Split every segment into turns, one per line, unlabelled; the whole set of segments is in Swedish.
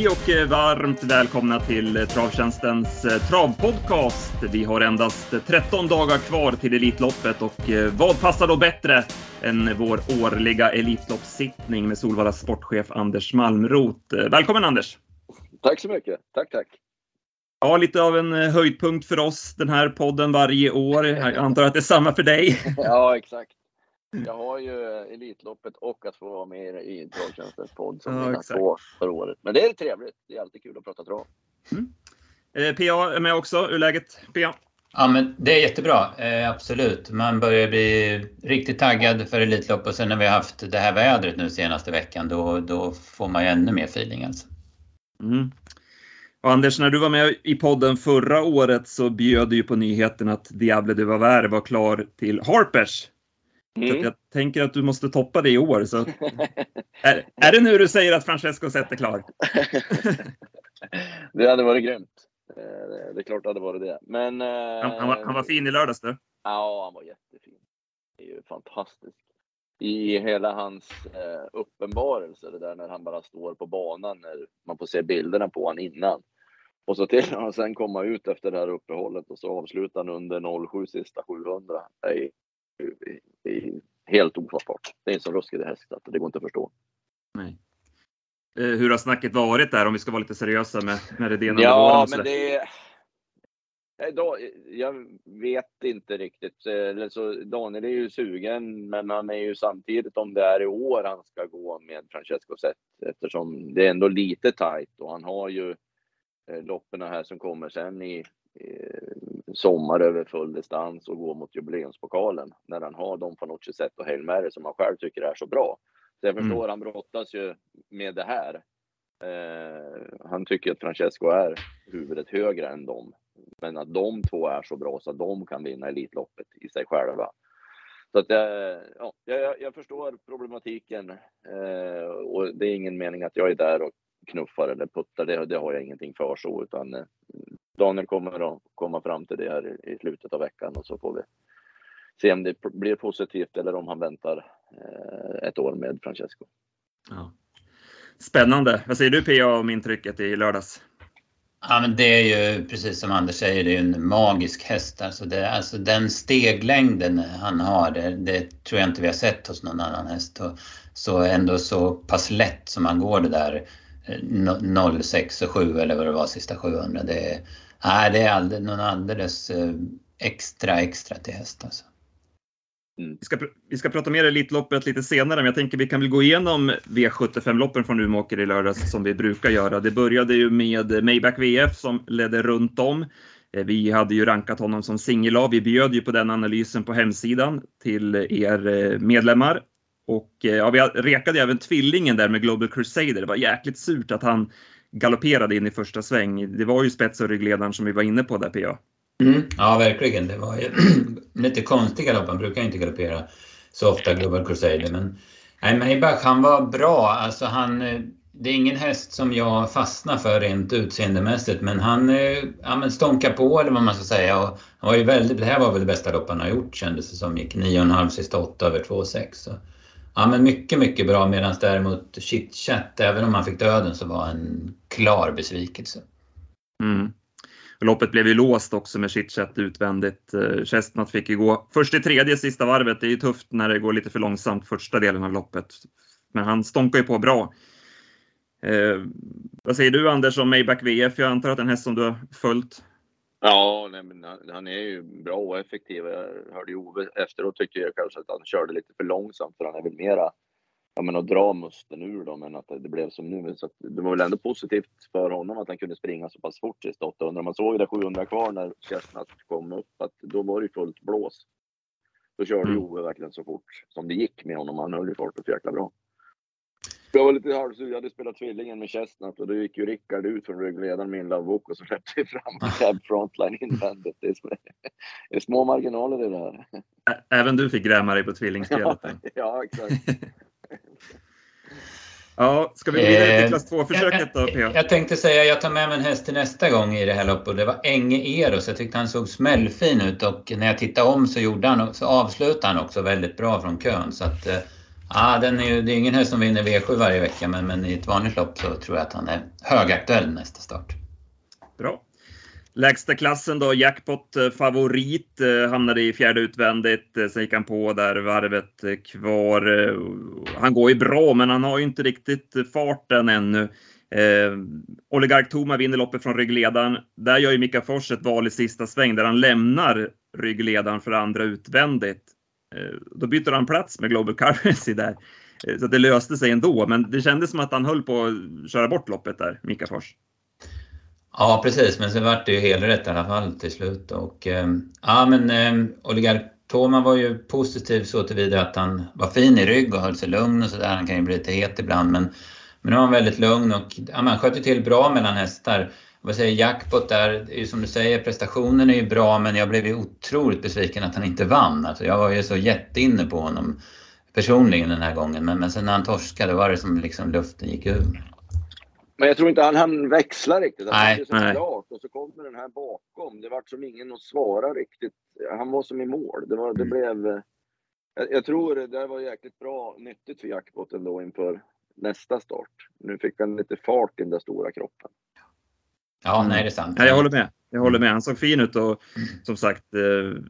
Hej och eh, varmt välkomna till eh, Travtjänstens eh, travpodcast. Vi har endast 13 dagar kvar till Elitloppet och vad passar då bättre än vår årliga Elitloppssittning med Solvallas sportchef Anders Malmrot. Välkommen Anders!
Tack så mycket! Tack, tack!
Ja, lite av en höjdpunkt för oss den här podden varje år. Jag antar att det är samma för dig?
ja, exakt. Jag har ju Elitloppet och att få vara med i Travtjänstens podd som ja, mina två för året. Men det är trevligt. Det är alltid kul att prata trav. Mm.
Eh, PA är med också. Hur är läget PA?
Ja, men det är jättebra. Eh, absolut. Man börjar bli riktigt taggad för Elitlopp och sen när vi har haft det här vädret nu senaste veckan då, då får man ju ännu mer feeling alltså. Mm.
Och Anders, när du var med i podden förra året så bjöd du ju på nyheten att Diable de Vauvert var klar till Harpers. Mm. jag tänker att du måste toppa det i år. Så är, är det nu du säger att Francesco Zet är klar?
det hade varit grymt. Eh, det är klart det hade varit det. Men,
han, han, var, han var fin i lördags du.
Ja, han var jättefin. Det är ju fantastiskt. I hela hans eh, uppenbarelse, det där när han bara står på banan när man får se bilderna på honom innan. Och så till han sen komma ut efter det här uppehållet och så avslutar han under 07 sista 700. Det är det är helt ofattbart. Det är en så ruskig häst att det går inte att förstå. Nej.
Eh, hur har snacket varit där om vi ska vara lite seriösa med, med Redén
Ja, men det jag vet inte riktigt. Daniel är ju sugen, men han är ju samtidigt om det är i år han ska gå med Francesco Zet eftersom det är ändå lite tajt och han har ju eh, loppen här som kommer sen i sommar över full distans och gå mot jubileumspokalen när han har Don Fanucci Zet och Hail Mary som han själv tycker är så bra. Så jag förstår, mm. han brottas ju med det här. Eh, han tycker att Francesco är huvudet högre än dem. Men att de två är så bra så att de kan vinna Elitloppet i sig själva. Så att jag, ja, jag, jag förstår problematiken eh, och det är ingen mening att jag är där och knuffar eller puttar. Det, det har jag ingenting för så, utan eh, Daniel kommer att komma fram till det här i slutet av veckan och så får vi se om det blir positivt eller om han väntar eh, ett år med Francesco. Ja.
Spännande. Vad säger du PA om intrycket i lördags?
Ja, men det är ju precis som Anders säger, det är en magisk häst. Alltså, det, alltså den steglängden han har, det, det, tror jag inte vi har sett hos någon annan häst. Och så ändå så pass lätt som han går det där 06 och 7 eller vad det var sista 700. Det, nej, det är alldeles, någon alldeles eh, extra extra till häst alltså.
Mm. Vi, ska, vi ska prata mer Elitloppet lite senare, men jag tänker vi kan väl gå igenom V75-loppen från Umeåker i lördags som vi brukar göra. Det började ju med Maybach VF som ledde runt om. Eh, vi hade ju rankat honom som singellav. Vi bjöd ju på den analysen på hemsidan till er eh, medlemmar och eh, ja, vi rekade även tvillingen där med Global Crusader. Det var jäkligt surt att han galopperade in i första sväng. Det var ju spets och ryggledaren som vi var inne på där PA.
Mm. Ja, verkligen. Det var ju lite konstig galopp. Han brukar inte galoppera så ofta, Global Crusader. Men nej, Maybach, han var bra. Alltså han, eh, det är ingen häst som jag fastnar för rent utseendemässigt, men han eh, ja, men stånkar på eller vad man ska säga. Och han var ju väldigt, det här var väl det bästa lopp han har gjort kändes det som. Gick 9,5 sista 8 över 2,6. Ja men mycket, mycket bra medan däremot chitchat, även om han fick döden så var en klar besvikelse.
Mm. Loppet blev ju låst också med chitchat utvändigt. Eh, Chestnut fick ju gå först i tredje sista varvet. Det är ju tufft när det går lite för långsamt första delen av loppet. Men han stånkar ju på bra. Eh, vad säger du Anders om Maybach VF? Jag antar att den en häst som du har följt?
Ja, nej, men han är ju bra och effektiv. Jag hörde ju Ove efteråt tyckte jag kanske att han körde lite för långsamt för han är väl mera ja, men att dra musten ur dem än att det blev som nu. Så det var väl ändå positivt för honom att han kunde springa så pass fort sista 800. Man såg ju det 700 kvar när Chestnut kom upp att då var det fullt blås. Då körde mm. Ove verkligen så fort som det gick med honom. Han höll ju farten så jäkla bra. Jag var lite halvsur. Jag hade spelat tvillingen med Chestnut och då gick ju Rickard ut från ryggledaren med en Love Book och så släppte vi fram Cab Frontline invändigt. Det är, små, det är små marginaler det där.
Även du fick gräma dig på tvillingspelet?
Ja, ja, exakt.
ja, ska vi gå vidare till eh, klass 2-försöket då,
P.A.? Jag tänkte säga, jag tar med mig en häst till nästa gång i det här loppet. Det var Enge Eros. Jag tyckte han såg smällfin ut och när jag tittade om så, gjorde han, så avslutade han också väldigt bra från kön. Så att, eh, Ja, den är ju, det är ingen häst som vinner V7 varje vecka men, men i ett vanligt lopp så tror jag att han är högaktuell nästa start.
Bra. Lägsta klassen då, jackpot eh, favorit, eh, hamnade i fjärde utvändigt. Eh, sen gick han på där varvet kvar. Han går ju bra, men han har ju inte riktigt farten ännu. Eh, Oligark Toma vinner loppet från ryggledaren. Där gör ju Mika Fors ett val i sista sväng där han lämnar ryggledaren för andra utvändigt. Eh, då byter han plats med Global Currency där. Eh, så det löste sig ändå, men det kändes som att han höll på att köra bort loppet där, Mika Fors.
Ja precis, men sen vart det ju helrätt i alla fall till slut. Och, eh, ja men eh, Oligark Toma var ju positiv så tillvida att han var fin i rygg och höll sig lugn och sådär. Han kan ju bli lite het ibland men, men nu var han väldigt lugn och ja, han sköt till bra mellan hästar. Vad säger jackpot där, det är ju som du säger prestationen är ju bra men jag blev ju otroligt besviken att han inte vann. Alltså, jag var ju så jätteinne på honom personligen den här gången men, men sen när han torskade var det som liksom luften gick ur.
Men jag tror inte han hann växla riktigt. Han
nej,
så nej. klart och så kommer den här bakom. Det var som ingen att svara riktigt. Han var som i mål. Det, var, det mm. blev... Jag, jag, tror det där var jäkligt bra, nyttigt för jackpoten då inför nästa start. Nu fick han lite fart i den där stora kroppen.
Ja, nej det är sant.
Ja, jag håller med. Jag håller med. Han såg fin ut och mm. som sagt, eh,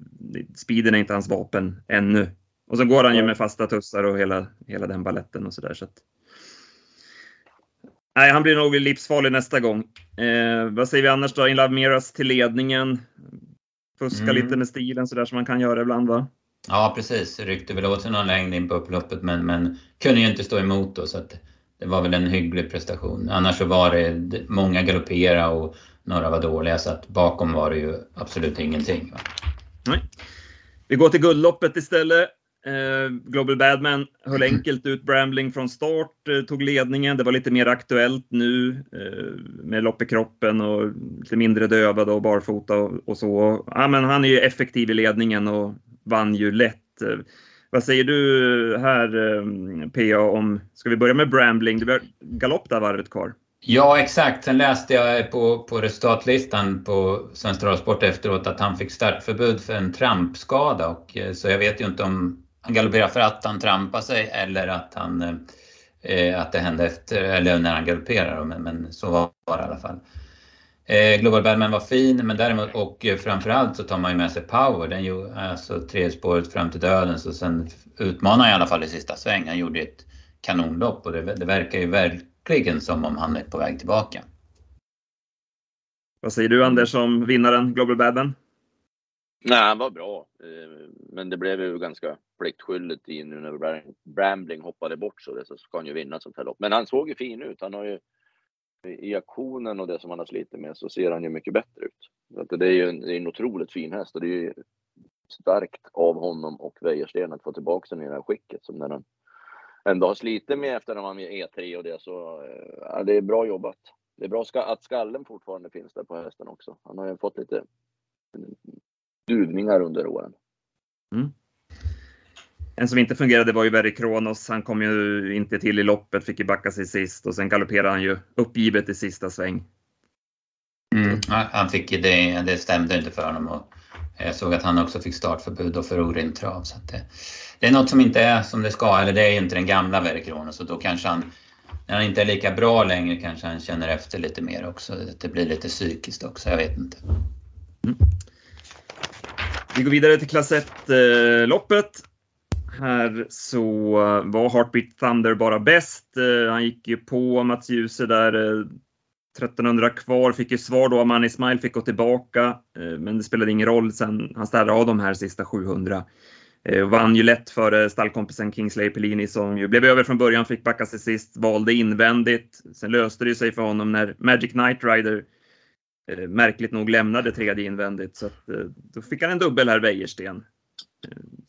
speeden är inte hans vapen ännu. Och så går han ju med fasta tussar och hela, hela den balletten och sådär. Så att, Nej, han blir nog livsfarlig nästa gång. Eh, vad säger vi annars då? In Love Miras till ledningen. Fuska mm. lite med stilen sådär som man kan göra ibland va?
Ja precis, ryckte väl åt sig någon längd in på upploppet men, men kunde ju inte stå emot då så att det var väl en hygglig prestation. Annars så var det många galoppera och några var dåliga så att bakom var det ju absolut ingenting. Va?
Nej. Vi går till guldloppet istället. Eh, Global Badman höll enkelt ut Brambling från start, eh, tog ledningen. Det var lite mer aktuellt nu eh, med lopp i kroppen och lite mindre dövad och barfota och, och, så. Ja, men han är ju effektiv i ledningen och vann ju lätt. Vad säger du här eh, PA om, ska vi börja med Brambling? Det var galopp där varvet kvar.
Ja, exakt. Sen läste jag på, på resultatlistan på Svensk Travsport efteråt att han fick startförbud för en trampskada. Och, eh, så jag vet ju inte om han galopperar för att han trampar sig eller att, han, eh, eh att det hände efter, eller när han galopperar. Men, men så var det i alla fall. Eh, Global Badman var fin, men däremot, och framförallt så tar man ju med sig power. Den ju, alltså tredje spåret fram till döden, så sen utmanar i alla fall i sista sväng. Han gjorde ett kanonlopp och det, det verkar ju verkligen som om han är på väg tillbaka.
Vad säger du Anders om vinnaren Global Badman?
Nej, han var bra. Eh, men det blev ju ganska pliktskyldigt i nu när Brambling hoppade bort så, det, så ska han ju vinna sånt här lopp. Men han såg ju fin ut. Han har ju i aktionen och det som han har slitit med så ser han ju mycket bättre ut. Så det är ju en, det är en otroligt fin häst och det är ju starkt av honom och Wäjersten att få tillbaka den i det här skicket som när han ändå har slitit med efter att han med E3 och det så eh, ja, det är bra jobbat. Det är bra att skallen fortfarande finns där på hästen också. Han har ju fått lite duvningar under åren. Mm.
En som inte fungerade var ju Verry Kronos. Han kom ju inte till i loppet, fick ju backa sig sist och sen galopperade han ju uppgivet i sista sväng.
Mm, han fick ju det, det stämde inte för honom och jag såg att han också fick startförbud och för orin trav. Så det, det, är något som inte är som det ska, eller det är inte den gamla Verry Kronos så då kanske han, när han inte är lika bra längre kanske han känner efter lite mer också. Det blir lite psykiskt också, jag vet inte. Mm.
Vi går vidare till klass 1-loppet. Här så eh, var Heartbeat Thunder bara bäst. Eh, han gick ju på Mats Djuse där eh, 1300 kvar, fick ju svar då Amani Manny Smile, fick gå tillbaka. Men det spelade ingen roll sen han städade av de här sista 700. Vann ju lätt före stallkompisen Kingsley Pellini som ju blev över från början, fick backa sig sist, valde invändigt. Sen löste det sig för honom när Magic Knight Rider märkligt nog lämnade tredje invändigt. Så att, då fick han en dubbel här, Wäjersten.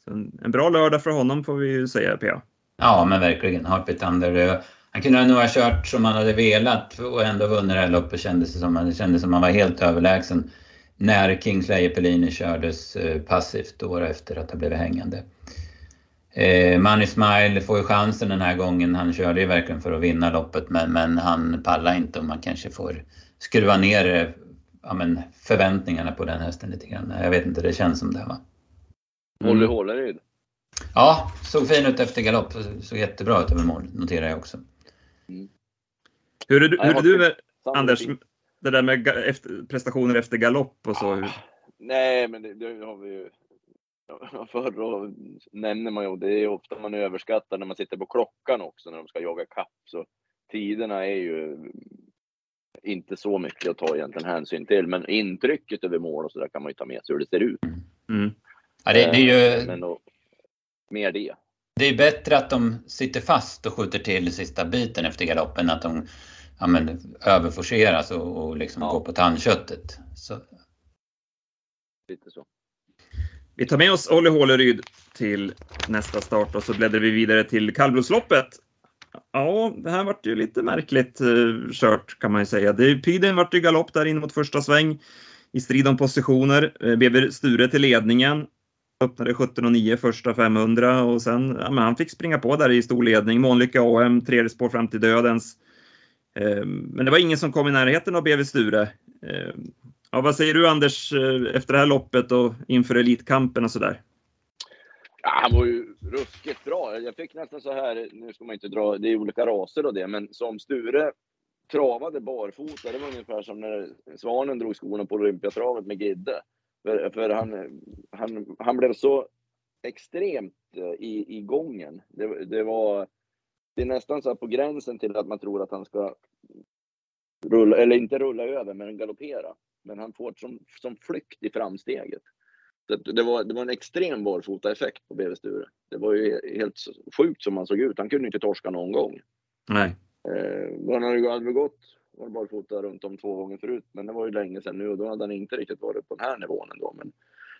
Så en, en bra lördag för honom får vi ju säga, PA.
Ja, men verkligen. Harpit Under. Han kunde nog ha kört som han hade velat och ändå vunnit det här loppet kändes det som. Det kändes som han var helt överlägsen när Kingsley Pellini kördes eh, passivt år efter att ha blivit hängande. Eh, Manny Smile får ju chansen den här gången. Han körde ju verkligen för att vinna loppet men, men han pallar inte och man kanske får skruva ner eh, ja, men förväntningarna på den hästen lite grann. Jag vet inte, det känns som det va?
Molly mm. Håleryd.
Ja, såg fin ut efter galopp. Såg jättebra ut över mål, noterar jag också.
Mm. Hur är du, hur är du med, Anders, det där med efter, prestationer efter galopp och så? Ah,
nej, men det, det, har vi ju förr nämner man ju, det är ofta man överskattar när man sitter på klockan också när de ska jaga kapp. Så tiderna är ju inte så mycket att ta egentligen hänsyn till, men intrycket över mål och så där kan man ju ta med sig hur det ser ut.
Mm. Ja, det, det, är ju...
Men då, mer det.
Det är bättre att de sitter fast och skjuter till sista biten efter galoppen, att de ja, men, överforceras och, och liksom ja. går på tandköttet. Så.
Lite så.
Vi tar med oss Olli Håleryd till nästa start och så bläddrar vi vidare till kallblodsloppet. Ja, det här vart ju lite märkligt uh, kört kan man ju säga. Piden vart ju galopp där in mot första sväng i strid om positioner. Uh, BB Sture till ledningen. Öppnade 17.09 första 500 och sen, ja, men han fick springa på där i stor ledning. Månlycke AM, tredje spår fram till dödens. Eh, men det var ingen som kom i närheten av BV Sture. Eh, ja, vad säger du Anders eh, efter det här loppet och inför Elitkampen och sådär?
Ja, han var ju ruskigt bra. Jag fick nästan så här, nu ska man inte dra, det är olika raser och det, men som Sture travade barfota, det var ungefär som när Svanen drog skorna på Olympiatravet med Gidde. För, för han, han, han blev så extremt eh, i, i gången. Det, det var det är nästan så på gränsen till att man tror att han ska rulla, eller inte rulla över, men galoppera. Men han får som, som flykt i framsteget. Det, det, var, det var en extrem barfota-effekt på BV Sture. Det var ju helt sjukt som han såg ut. Han kunde inte torska någon gång.
Nej.
Eh, han hade gått var barfota runt om två gånger förut, men det var ju länge sedan nu och då hade han inte riktigt varit på den här nivån ändå. Men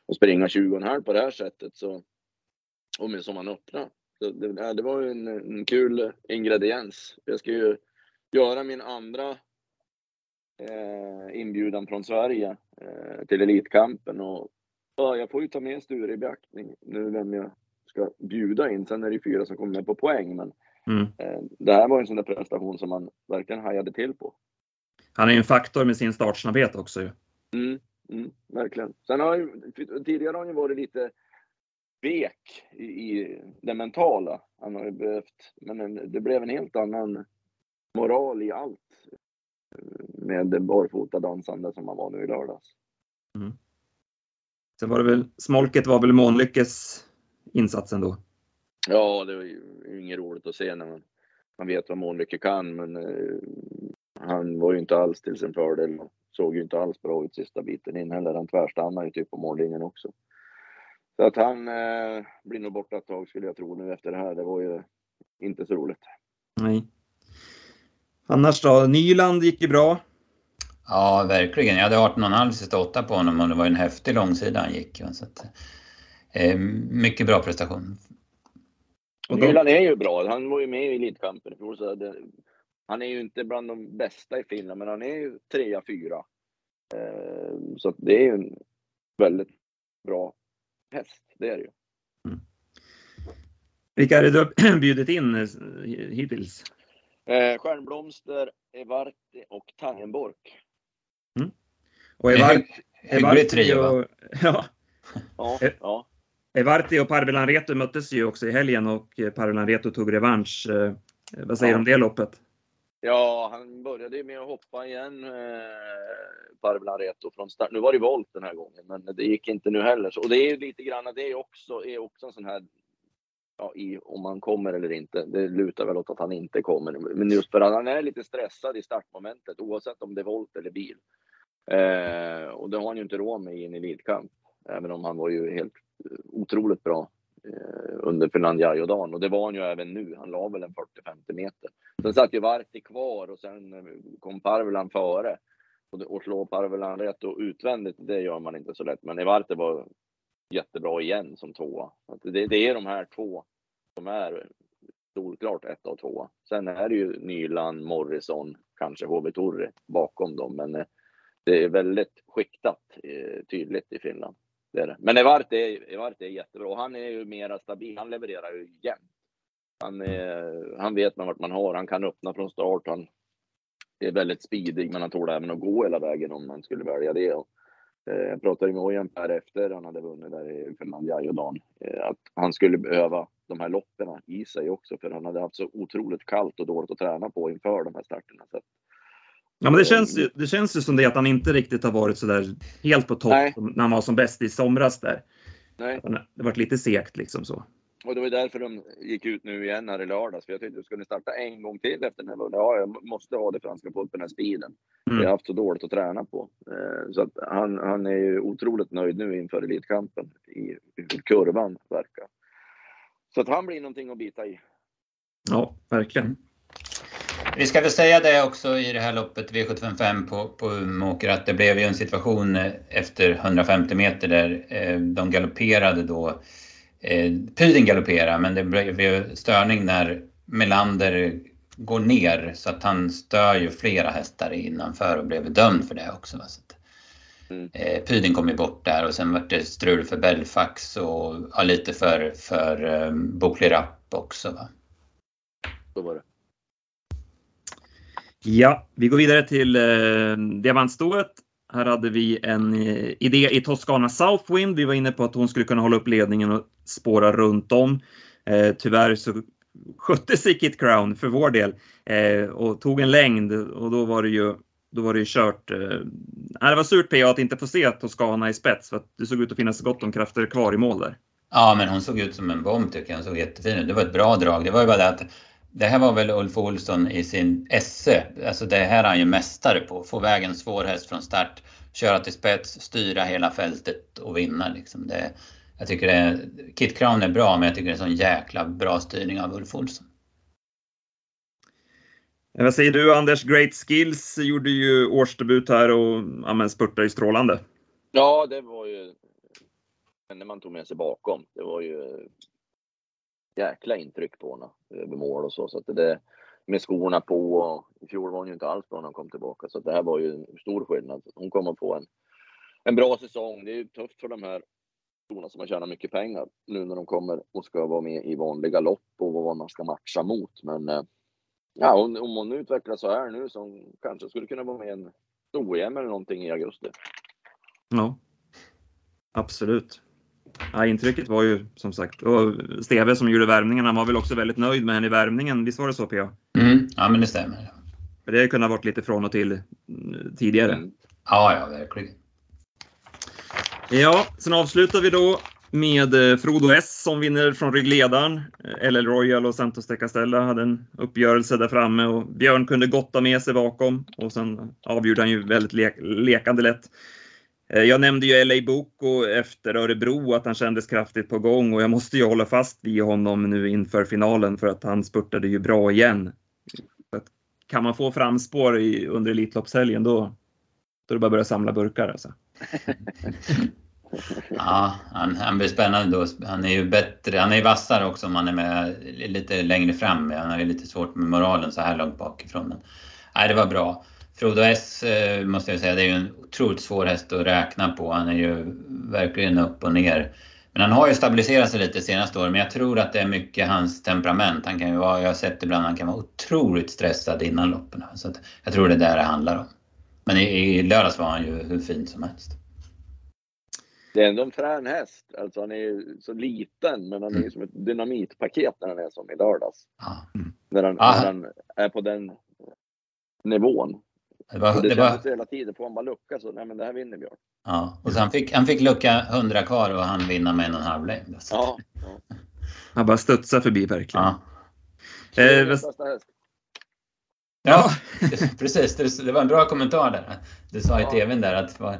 att springa 20,5 på det här sättet så, och med som han öppnade. Så det, det var ju en, en kul ingrediens. Jag ska ju göra min andra eh, inbjudan från Sverige eh, till Elitkampen. Och, ja, jag får ju ta med Sture i beaktning nu vem jag ska bjuda in. Sen är det fyra som kommer med på poäng. Men mm. eh, det här var en sån där prestation som man verkligen hajade till på.
Han är ju en faktor med sin startsnabbhet också ju.
Mm, mm, verkligen. Sen har ju, tidigare har han ju varit lite vek i, i det mentala. Han har ju behövt, men det blev en helt annan moral i allt med barfota dansande som han var nu i lördags. Mm.
Sen var det väl, smolket var väl Månlyckes insats ändå?
Ja, det var ju inget roligt att se när man, man vet vad Månlycke kan, men eh, han var ju inte alls till sin fördel och såg ju inte alls bra ut sista biten in heller. Han tvärstannade ju typ på mållinjen också. Så att han eh, blir nog borta ett tag skulle jag tro nu efter det här. Det var ju inte så roligt.
Nej. Annars då? Nyland gick ju bra.
Ja, verkligen. Jag hade 18,5 sista åtta på honom och det var en häftig långsida han gick. Så att, eh, mycket bra prestation.
Och Nyland är ju bra. Han var ju med i Elitkampen Han är ju inte bland de bästa i Finland, men han är ju trea, fyra. Eh, så det är ju en väldigt bra häst. Det är det ju. Mm.
Vilka är det du har bjudit in eh, hittills?
Eh, Stjärnblomster, Evarti och Tangenbork.
Mm. Och Evarti,
Evarti trio,
och, ja. ja, ja. Evarti och Parvelan Reto möttes ju också i helgen och Parvelan Reto tog revansch. Eh, vad säger du ja. om det loppet?
Ja, han började ju med att hoppa igen, eh, Parvelan Reto från start. Nu var det volt den här gången, men det gick inte nu heller. Så, och det är ju lite grann, det är också, är också en sån här ja, i om han kommer eller inte. Det lutar väl åt att han inte kommer. Men just för att han är lite stressad i startmomentet oavsett om det är volt eller bil. Eh, och det har han ju inte råd med i en elitkamp. Även om han var ju helt otroligt bra eh, under Finlandia och dagen. Och det var han ju även nu. Han la väl en 40-50 meter. Sen satt ju Varti kvar och sen eh, kom Parvelan före. Och, och slå Parvelan rätt och utvändigt, det gör man inte så lätt. Men Evarte var jättebra igen som tvåa. Det, det är de här två som är solklart ett och tvåa. Sen är det ju Nyland, Morrison, kanske HV Torre bakom dem, men eh, det är väldigt skiktat eh, tydligt i Finland. Det är det. Men Evart är, Evart är jättebra. Han är ju mera stabil. Han levererar ju jämt. Han, är, han vet man vart man har. Han kan öppna från start. Han är väldigt speedig, men han tål även att gå hela vägen om man skulle välja det. Eh, jag pratade med Ojan Per efter han hade vunnit där i Finland, Jajodan, Eh, att han skulle behöva de här loppen i sig också för han hade haft så otroligt kallt och dåligt att träna på inför de här starterna. Så
Ja, men det känns, ju, det känns ju som det att han inte riktigt har varit så där helt på topp när han var som bäst i somras där.
Nej.
Det varit lite segt liksom så.
Och det var därför de gick ut nu igen här i lördags. För jag tänkte, ska ni starta en gång till efter den här? Ja, jag måste ha det för att han ska få upp den här speeden. Mm. Jag har haft så dåligt att träna på. Eh, så att han, han är ju otroligt nöjd nu inför Elitkampen i hur kurvan verkar. Så att han blir någonting att bita i.
Ja, verkligen.
Vi ska väl säga det också i det här loppet V755 på, på Umeåker att det blev ju en situation efter 150 meter där eh, de galopperade då eh, Pyding galopperar men det blev störning när Melander går ner så att han stör ju flera hästar innanför och blev dömd för det också. Så att, mm. eh, Pyding kom ju bort där och sen var det strul för Belfax och ja, lite för, för eh, Bokli Rapp också. Va?
Så var det.
Ja, vi går vidare till eh, diamantstoet här hade vi en eh, idé i Toscana Southwind. Vi var inne på att hon skulle kunna hålla upp ledningen och spåra runt om. Eh, tyvärr så skötte sig Kit Crown för vår del eh, och tog en längd och då var det ju då var det ju kört. Eh, det var surt PA att inte få se Toscana i spets för att det såg ut att finnas gott om krafter kvar i mål där.
Ja, men hon såg ut som en bomb tycker jag. Hon såg jättefin ut. Det var ett bra drag. Det var ju bara det att det här var väl Ulf Olsson i sin esse. Alltså det här är han ju mästare på. Få vägen en svår häst från start, köra till spets, styra hela fältet och vinna. Liksom. Det, jag tycker det är, Kit Crown är bra, men jag tycker det är en sån jäkla bra styrning av Ulf Olsson.
Vad säger du Anders? Great Skills gjorde ju årsdebut här och ja, spurtade ju strålande.
Ja, det var ju när man tog med sig bakom. Det var ju jäkla intryck på henne eh, över mål och så. så att det, med skorna på och i fjol var hon ju inte alls bra när hon kom tillbaka. Så det här var ju en stor skillnad. Hon kommer att få en, en bra säsong. Det är ju tufft för de här skorna som har tjänat mycket pengar nu när de kommer och ska vara med i vanliga lopp och vad man ska matcha mot. Men eh, ja, om, om hon utvecklas så här nu så hon kanske skulle kunna vara med i en OEM eller någonting i augusti.
Ja, absolut. Ja, intrycket var ju som sagt, och Steve som gjorde värmningen, han var väl också väldigt nöjd med henne i värmningen. Visst var det så PA?
Mm, ja, men det stämmer.
Det hade kunnat varit lite från och till mm, tidigare. Mm.
Ja, ja, verkligen.
Ja, sen avslutar vi då med eh, Frodo S som vinner från ryggledaren. LL eh, Royal och Santos de Castella hade en uppgörelse där framme och Björn kunde gotta med sig bakom och sen avgjorde han ju väldigt le lekande lätt. Eh, jag nämnde ju LA Boko efter Örebro att han kändes kraftigt på gång och jag måste ju hålla fast vid honom nu inför finalen för att han spurtade ju bra igen. kan man få framspår i, under Elitloppshelgen då, då är det bara att börja samla burkar alltså.
ja, han, han blir spännande då. Han är ju bättre, han är vassare också om han är med lite längre fram. Han har ju lite svårt med moralen så här långt bakifrån. Men, nej, det var bra. Frodo S eh, måste jag säga, det är ju en otroligt svår häst att räkna på. Han är ju verkligen upp och ner. Men han har ju stabiliserat sig lite senaste åren, men jag tror att det är mycket hans temperament. Han kan ju vara, jag har sett ibland, han kan vara otroligt stressad innan loppen. Så att jag tror det är det det handlar om. Men i, i lördags var han ju hur fin som helst.
Det är ändå en frän häst. Alltså han är ju så liten, men han är ju mm. som ett dynamitpaket när han är som i lördags. Ja. När, han, när han är på den nivån. Det, var, det, det var... hela tiden, får han bara lucka så, nej men det här vinner Björn.
Ja, och han fick, han fick lucka 100 kvar och han vinna med en och en halv längd.
Ja, ja.
Han bara studsar förbi verkligen.
Ja. Eh, ja, precis. Det var en bra kommentar där. Du sa i tvn där att för,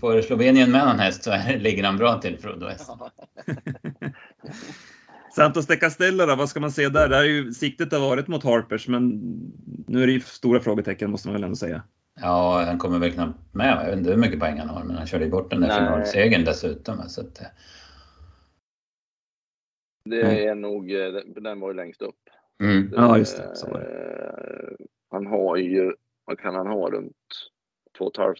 får Slovenien med någon häst så ligger han bra till Frodo S.
Santos de Castella då, vad ska man säga där? Där är ju siktet har varit mot Harpers, men nu är det ju stora frågetecken måste man väl ändå säga.
Ja, han kommer väl knappt med. Jag vet inte hur mycket poäng han har, men han körde ju bort den där finalsegern dessutom. Så att, eh.
det är mm. nog, eh, den var ju längst upp.
Mm. Ja, just det. Det.
Eh, han har ju, vad kan han ha, runt 2 500,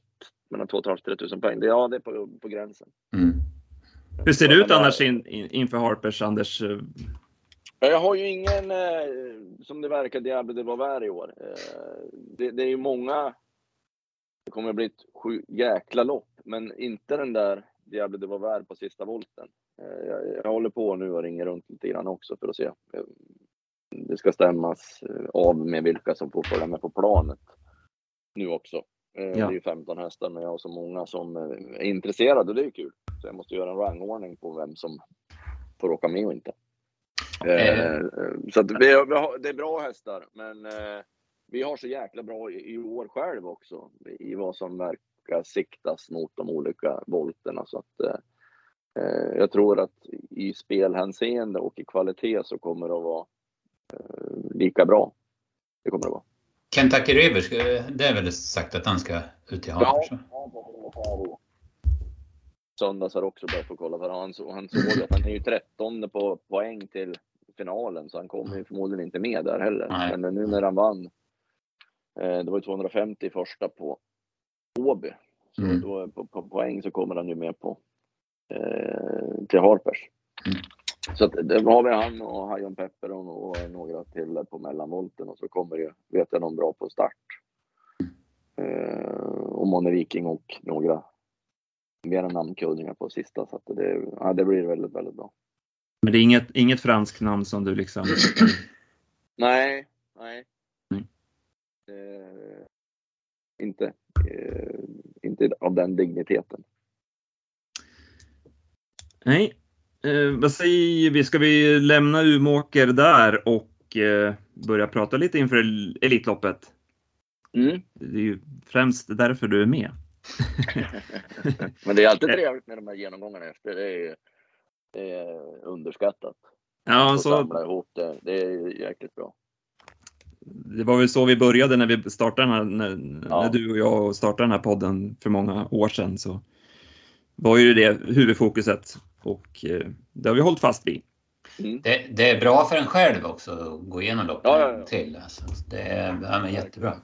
mellan 2 500 3 000 poäng. Ja, det är på, på gränsen.
Mm.
Hur ser det ut annars in, in, inför Harpers, Anders?
Jag har ju ingen, eh, som det verkar, Diablo de Vauvert i år. Eh, det, det, är ju många, det kommer att bli ett sju jäkla lopp men inte den där Diablo det var värd på sista volten. Eh, jag, jag håller på nu och ringer runt lite grann också för att se. Det ska stämmas av med vilka som får följa med på planet nu också. Ja. Det är ju 15 hästar, men jag har så många som är intresserade och det är kul. Jag måste göra en rangordning på vem som får åka med och inte. Mm. Så det, det är bra hästar, men vi har så jäkla bra i år själv också i vad som verkar siktas mot de olika volterna. Så att, eh, jag tror att i spelhänseende och i kvalitet så kommer det att vara eh, lika bra. Det kommer det att vara.
Kentucky Rivers, det är väl sagt att han ska ut i
havet? Ja, söndags har också börjat få kolla för han, han såg att han är ju 13 på poäng till finalen så han kommer ju förmodligen inte med där heller. Nej. Men nu när han vann Eh, det var ju 250 första på Åby. Så mm. då på, på, poäng så kommer han ju med på eh, till Harpers. Mm. Så att, det har vi han och Hajon Pepper och, och några till på mellanvolten och så kommer ju, vet jag, någon bra på start. Eh, och Mone Viking och några mera namnkunniga på sista så att det, ja, det blir väldigt, väldigt bra.
Men det är inget, inget franskt namn som du liksom?
nej, nej. Eh, inte, eh, inte av den digniteten.
Nej, eh, vad säger vi? Ska vi lämna Umåker där och eh, börja prata lite inför Elitloppet?
Mm.
Det är ju främst därför du är med.
Men det är alltid trevligt med de här genomgångarna efter. Det är, det är underskattat.
Ja, så...
Samla ihop det. Det är jäkligt bra
det var väl så vi började när vi startade den här, när, ja. när, du och jag startade den här podden för många år sedan så var ju det huvudfokuset och eh, det har vi hållit fast vid.
Mm. Det, det, är bra för en själv också att gå igenom loppet ja, ja, ja. till. Alltså, det är ja, jättebra.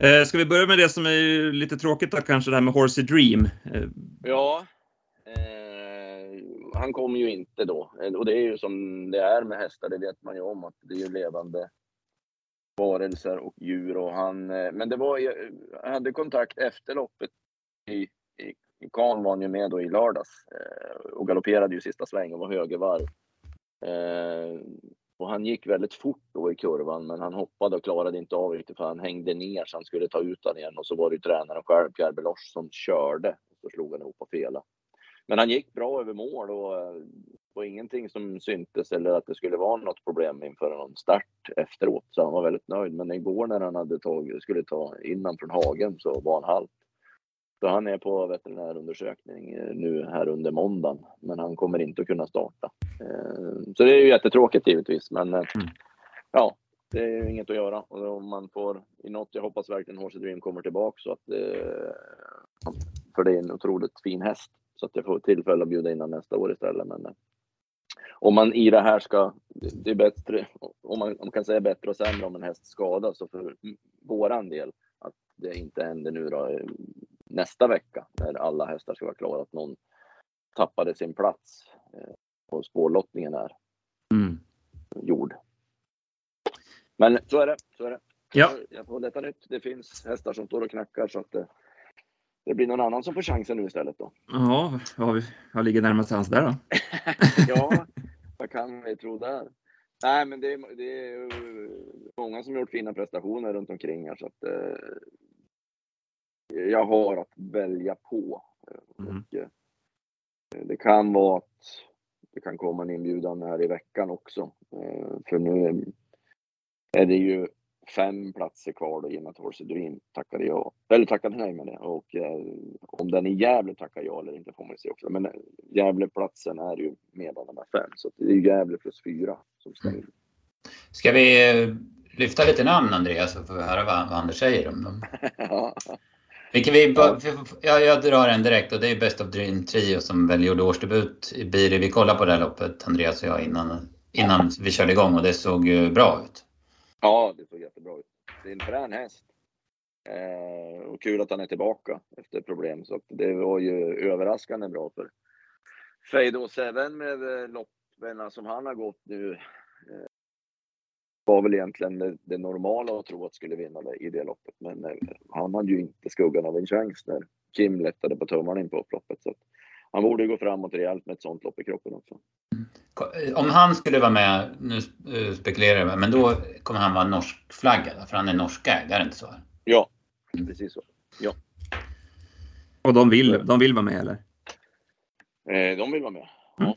Eh, ska vi börja med det som är lite tråkigt då, kanske det här med Horsey Dream?
Eh. Ja, eh, han kommer ju inte då. Eh, och det är ju som det är med hästar, det vet man ju om att det är levande varelser och djur. Och han, eh, men det var, jag hade kontakt efter loppet i, i, i var han ju med då i lördags eh, och galopperade ju sista svängen och var högervarv. Eh, och han gick väldigt fort då i kurvan, men han hoppade och klarade inte av riktigt för han hängde ner så han skulle ta ut den igen och så var det ju tränaren själv, Pierre Beloche, som körde och så slog han ihop och felade. Men han gick bra över mål och eh, det var ingenting som syntes eller att det skulle vara något problem inför någon start efteråt. Så han var väldigt nöjd. Men igår när han hade tagit, skulle ta innan från hagen så var han halt. Så han är på veterinärundersökning eh, nu här under måndagen. Men han kommer inte att kunna starta. Eh, så det är ju jättetråkigt givetvis. Men mm. ja, det är ju inget att göra. Och om man får i något, jag hoppas verkligen Horse Dream kommer tillbaka så att för det är en otroligt fin häst. Så att jag får tillfälle att bjuda in nästa år istället. Men eh, om man i det här ska, det är bättre, om man, om man kan säga bättre och sämre om en häst skadas, så för våran del att det inte händer nu då eh, nästa vecka när alla hästar ska vara klara, att någon tappade sin plats eh, och spårlottningen är mm. gjord. Men så är det, så är det.
Ja.
Jag får detta nytt. Det finns hästar som står och knackar så att det blir någon annan som får chansen nu istället då.
Ja, vad, vad ligger närmast hands där då?
ja, vad kan vi tro där? Nej, men det är, det är många som gjort fina prestationer runt omkring här så att eh, jag har att välja på. Mm. Och, eh, det kan vara att det kan komma en inbjudan här i veckan också. Eh, för nu är det ju fem platser kvar då i och med att Horse Dream tackade ja. Eller tackade nej med det. Och eh, om den i Gävle tackar ja eller inte får man se också. Men Gävleplatsen är ju med de här fem. Så det är Gävle plus fyra som ska in.
Ska vi lyfta lite namn Andreas så får vi höra vad, vad Anders säger om dem? Vilket vi, ja, jag drar en direkt och det är Best of Dream Trio som väl gjorde årsdebut i Biri. Vi kollade på det här loppet, Andreas och jag, innan, innan vi körde igång och det såg ju bra ut.
Ja, det såg jättebra ut. Det är en frän häst. Eh, och kul att han är tillbaka efter problem. Så det var ju överraskande bra för Feido Seven med eh, loppen som han har gått nu. Eh, var väl egentligen det, det, normala att tro att skulle vinna det i det loppet. Men eh, han hade ju inte skuggan av en chans när Kim lättade på tummarna in på upploppet. Så han borde gå framåt rejält med ett sånt lopp i kroppen också.
Om han skulle vara med, nu spekulerar jag, men då kommer han vara norskflaggad för han är norskägd, är det inte så?
Ja, precis så. Ja.
Och de vill, de vill vara med eller?
Eh, de vill vara med. Ja. Mm.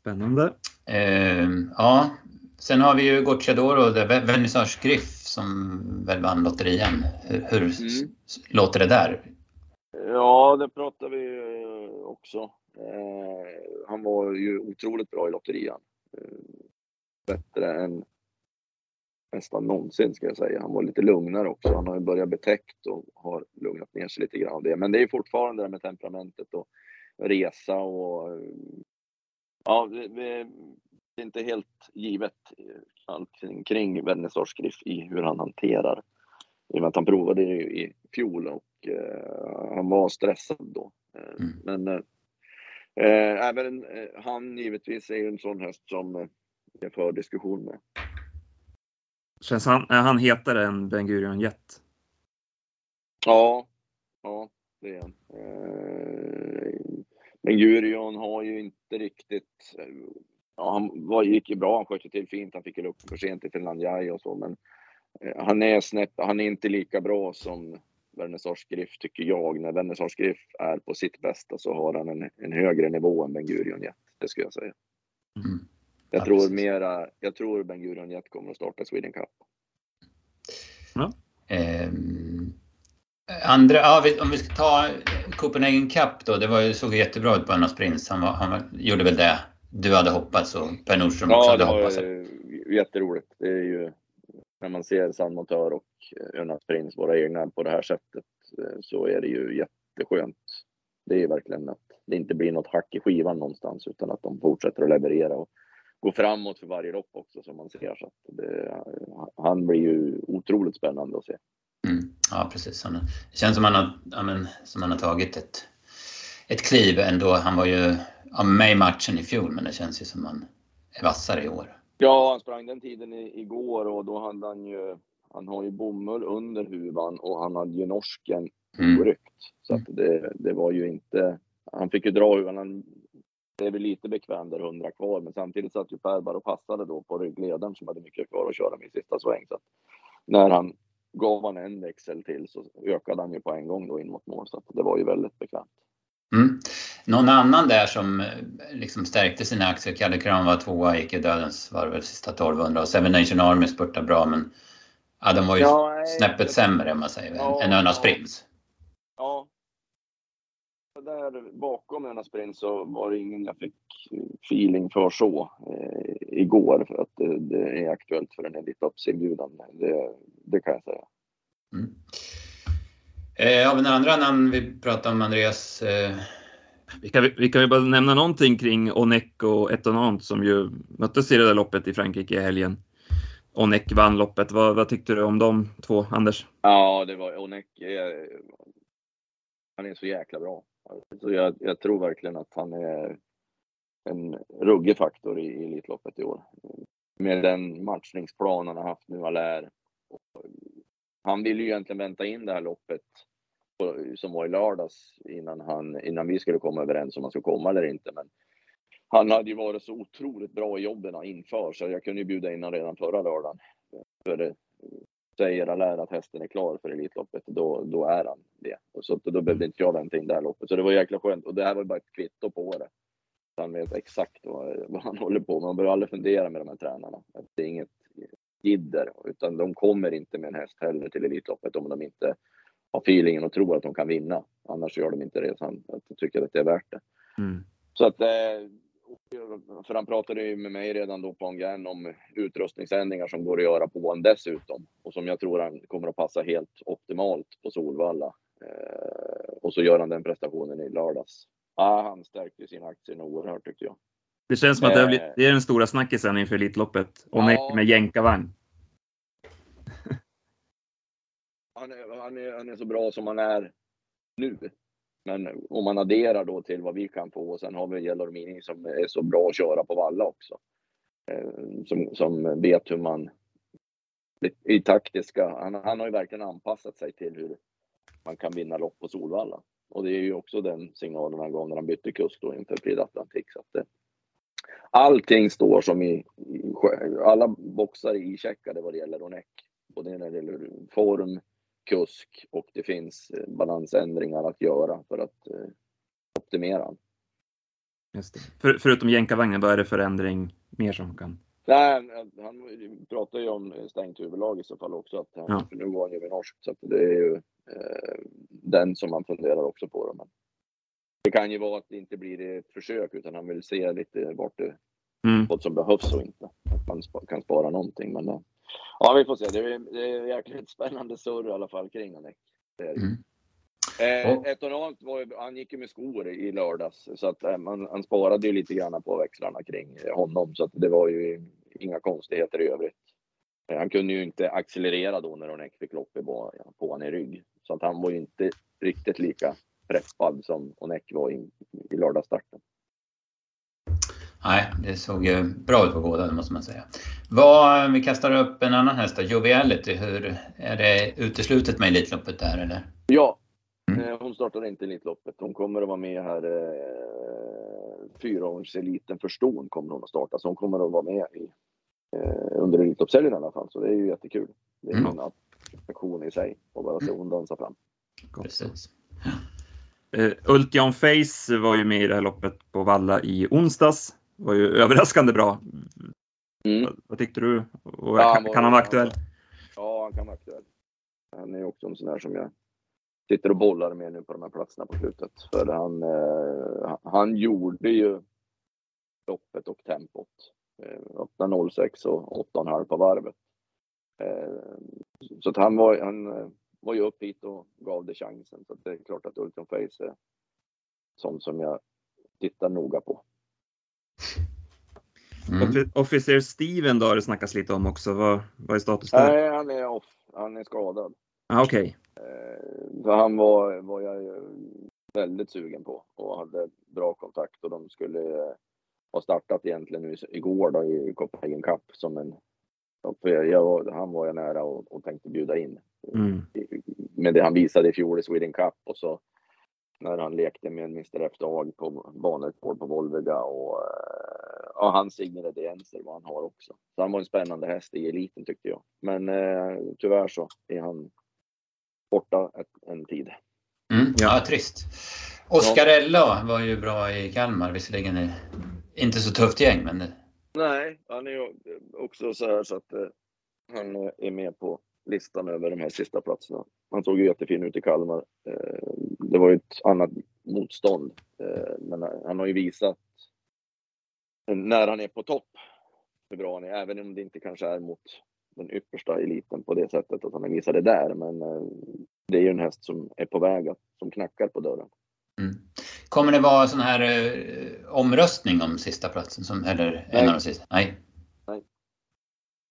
Spännande.
Eh, ja, sen har vi ju Gocciadoro, Vernissage Griff som väl vann lotterian. Hur, hur mm. låter det där?
Ja, det pratar vi eh, också. Eh, han var ju otroligt bra i lotterian. Eh, bättre än nästan någonsin ska jag säga. Han var lite lugnare också. Han har ju börjat betäckt och har lugnat ner sig lite grann av det. Men det är fortfarande det med temperamentet och resa och ja, det, det är inte helt givet allting kring Vernissage Griff i hur han hanterar. I och med att han provade det i fjol och uh, han var stressad då. Uh, mm. Men uh, även han givetvis är ju en sån häst som jag för diskussion med.
Känns han, är han hetare än Ben Gurion Jet?
Ja, ja det är han. Eh, Ben Gurion har ju inte riktigt... Ja, han var, gick ju bra, han sköt till fint, han fick ju lucka för sent i Finlandiaj och så, men eh, han är snett, han är inte lika bra som Vernissage Griff tycker jag. När Vernissage Griff är på sitt bästa så har han en, en högre nivå än Ben Gurion Jet, det skulle jag säga. Mm. Jag tror mera, jag tror Ben Gurion Jet kommer att starta Sweden Cup.
Ja. Eh, andra, ja, om vi ska ta Copenhagen Cup då, det var ju, såg jättebra ut på Annas Prins. Han, var, han var, gjorde väl det du hade hoppats och Per Nordström också hade hoppats. Ja,
jätteroligt. Det är ju när man ser San Motör och Örnas Prins, våra egna, på det här sättet eh, så är det ju jätteskönt. Det är verkligen att det inte blir något hack i skivan någonstans utan att de fortsätter att leverera. Och gå framåt för varje lopp också som man ser. Så det, han blir ju otroligt spännande att se.
Mm. Ja precis. Han, det känns som han har, ja, men, som han har tagit ett, ett kliv ändå. Han var ju ja, med i matchen i fjol men det känns ju som han är vassare i år.
Ja, han sprang den tiden i, igår och då hade han ju han har ju bomull under huvan och han hade ju norsken mm. oryckt. Så att det, det var ju inte... Han fick ju dra huvan. Han det är väl lite bekvämt där 100 kvar, men samtidigt satt ju Per bara och passade då på ryggledaren som hade mycket kvar att köra med i sista sväng. Så när han gav han en växel till så ökade han ju på en gång då in mot mål, så det var ju väldigt bekvämt.
Mm. Någon annan där som eh, liksom stärkte sina aktier, Kalle Kran var tvåa, gick i dödens var väl sista 1200 och Seven Nation Army spurtade bra men ja, de var ju ja, snäppet sämre om man säger, ja, än Örnas Prins.
Ja, där bakom Jonas Sprint så var det ingen jag fick feeling för så eh, igår för att det, det, är aktuellt för en Elitloppsinbjudan. Det, det kan jag säga. Mm.
Eh, vi några andra namn vi pratar om Andreas? Eh...
Vi kan, vi kan väl bara nämna någonting kring Onek och Etonant som ju möttes i det där loppet i Frankrike i helgen. Onek vann loppet. Vad, vad tyckte du om de två, Anders?
Ja, det var Onek. Eh, han är så jäkla bra. Så jag, jag, tror verkligen att han är en ruggig faktor i, i Elitloppet i år. Med den matchningsplan han har haft nu, Allaire. Han ville ju egentligen vänta in det här loppet som var i lördags innan, han, innan vi skulle komma överens om han skulle komma eller inte. Men han hade ju varit så otroligt bra i jobben inför så jag kunde ju bjuda in honom redan förra lördagen. För säger Allaire att hästen är klar för Elitloppet, då, då är han det. Och så då behövde inte jag vänta in det här loppet. Så det var jäkla skönt. Och det här var bara ett kvitto på det. Han vet exakt vad, vad han håller på med. Man behöver aldrig fundera med de här tränarna. Det är inget jidder, utan de kommer inte med en häst heller till Elitloppet om de inte har feelingen och tror att de kan vinna. Annars gör de inte resan. Jag tycker att det är värt det. Mm. Så att eh, för han pratade ju med mig redan då på Angern om utrustningsändringar som går att göra på en dessutom. Och som jag tror han kommer att passa helt optimalt på Solvalla. Eh, och så gör han den prestationen i lördags. Ah, han stärkte sina aktier oerhört tyckte jag.
Det känns som att det, blivit, det är den stora snackisen inför Elitloppet. Och ja. med jänkarvagn.
han, är, han, är, han är så bra som han är nu. Men om man adderar då till vad vi kan få och sen har vi Gelormini som är så bra att köra på valla också. Eh, som, som vet hur man i taktiska, han, han har ju verkligen anpassat sig till hur man kan vinna lopp på Solvalla. Och det är ju också den signalen han gav när han bytte kust då inför Prix Atlantic. Så att det, allting står som i, i alla boxar i checkade vad det gäller Ronek. Både när det gäller form, kusk och det finns eh, balansändringar att göra för att eh, optimera.
Just det. För, förutom jänkarvagnen, vad är det för ändring mer som kan?
Nej, han pratar ju om stängt huvudlag i så fall också. Att han, ja. För nu går han ju med norskt, så det är ju eh, den som man funderar också på. Då. Men det kan ju vara att det inte blir ett försök, utan han vill se lite vart det, mm. vad som behövs och inte. Att man kan spara någonting. Men eh, ja, vi får se. Det är, det är jäkligt spännande surr i alla fall kring Anek. Mm. Eh, oh. Var ju, han gick ju med skor i lördags så att eh, man, han sparade ju lite grann på växlarna kring honom så att det var ju inga konstigheter i övrigt. Eh, han kunde ju inte accelerera då när Onek fick loppet på, på honom i rygg så att han var ju inte riktigt lika preppad som Onek var i, i lördagsstarten.
Nej, det såg ju bra ut på båda, det måste man säga. Vad, vi kastar upp en annan häst då, Joviality. Hur, är det uteslutet med Elitloppet där eller?
Ja, Mm. Eh, hon startar inte Elitloppet. Hon kommer att vara med här. Eh, Fyraåringseliten för ston kommer hon att starta. Så hon kommer att vara med i, eh, under Elitloppshelgen i alla fall. Så det är ju jättekul. Det är mm. en attraktion i sig att bara se hon dansa fram.
Precis. Uh, Ultion Face var ju med i det här loppet på Valla i onsdags. Var ju överraskande bra. Mm. Vad, vad tyckte du? Och, ja, kan, kan han vara aktuell?
Ja, han kan vara aktuell. Han är också en sån där som jag sitter och bollar med nu på de här platserna på slutet. För han, eh, han gjorde ju loppet och tempot. Eh, öppna 06 och 8,5 på varvet. Eh, så att han var, han eh, var ju upp hit och gav det chansen. Så det är klart att Ulton Face är sånt som jag tittar noga på.
Mm. Officer Steven då har det snackats lite om också. Vad, vad är status där?
Nej, han är off. Han är skadad.
Ah, Okej.
Okay. Eh, han var, var jag väldigt sugen på och hade bra kontakt och de skulle eh, ha startat egentligen nu igår då i Copenhagen Cup som en jag, jag, han var jag nära och, och tänkte bjuda in. Mm. Men det han visade i fjol i Sweden Cup och så när han lekte med Mr F-dag på banrekord på Volvega och ja, eh, hans ingredienser vad han har också. Så han var en spännande häst i eliten tyckte jag. Men eh, tyvärr så är han borta ett, en tid.
Mm, ja, trist. Oscarella var ju bra i Kalmar, visserligen inte så tufft gäng men...
Nej, han är ju också så här så att eh, han är med på listan över de här sista platserna. Han såg ju jättefin ut i Kalmar. Eh, det var ju ett annat motstånd, eh, men han har ju visat när han är på topp hur bra han är, även om det inte kanske är mot den yppersta eliten på det sättet att han visar det där. Men eh, det är ju en häst som är på väg, att, som knackar på dörren.
Mm. Kommer det vara sån här eh, omröstning om sista platsen? Som, eller Nej. en av de sista? Nej.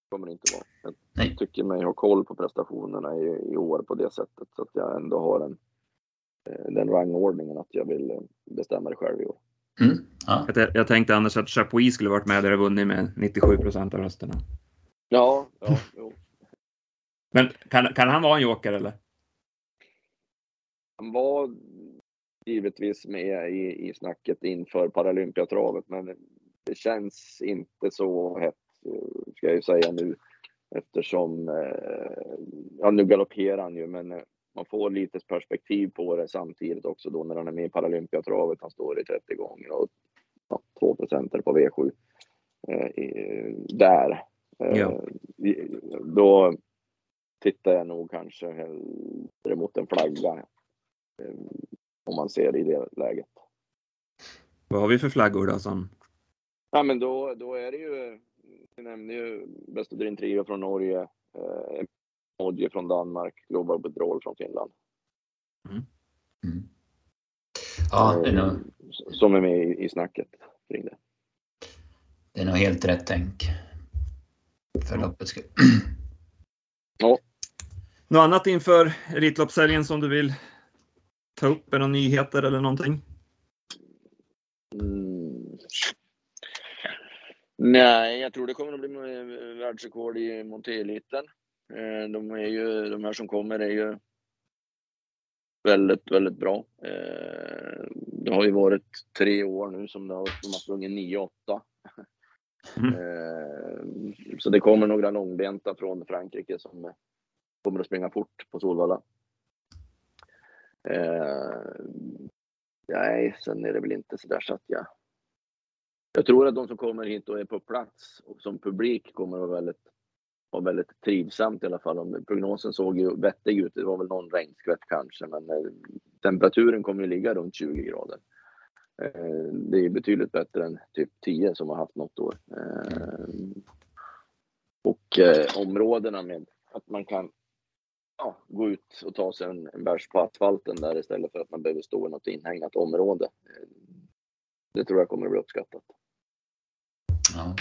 Kommer det inte vara. Jag Nej. tycker mig ha koll på prestationerna i, i år på det sättet så att jag ändå har en, eh, den rangordningen att jag vill eh, bestämma det själv i år.
Mm. Ja. Jag, jag, tänkte annars att Chapuis skulle varit med där och vunnit med 97 procent av rösterna.
Ja, ja, jo.
Men kan, kan han vara en joker eller?
Han var givetvis med i, i snacket inför Paralympiatravet, men det känns inte så hett, ska jag ju säga nu, eftersom, eh, ja nu galopperar han ju, men eh, man får lite perspektiv på det samtidigt också då när han är med i Paralympiatravet. Han står i 30 gånger och ja, 2 på V7 eh, där. Ja. Eh, då tittar jag nog kanske hellre mot en flagga. Eh, om man ser i det läget.
Vad har vi för flaggor då som?
Ja men då, då är det ju, vi nämnde ju Bestodrin Trio från Norge, eh, Modje från Danmark, Global Bedroll från Finland. Mm. Mm. Ja, det är nog... Som är med i, i snacket kring det.
Det är nog helt rätt tänk för loppets skull.
Ja.
Något annat inför Elitloppshelgen som du vill ta upp? Är några nyheter eller någonting?
Mm. Nej, jag tror det kommer att bli världsrekord i Monteliten. Eh, de, är ju, de här som kommer är ju väldigt, väldigt bra. Eh, det har ju varit tre år nu som de har, sprungit 9-8.
Mm.
Eh, så det kommer några långbenta från Frankrike som kommer att springa fort på Solvalla. Nej, sen är det väl inte så där så att jag... Jag tror att de som kommer hit och är på plats och som publik kommer att vara väldigt, vara väldigt trivsamt i alla fall. Prognosen såg ju vettig ut. Det var väl någon regnskvätt kanske, men eh, temperaturen kommer ju ligga runt 20 grader. Eh, det är betydligt bättre än typ 10 som har haft något år. Eh, och eh, områdena med att man kan ja, gå ut och ta sig en, en bärs på asfalten där istället för att man behöver stå i något inhägnat område. Eh, det tror jag kommer att bli uppskattat.
Ja,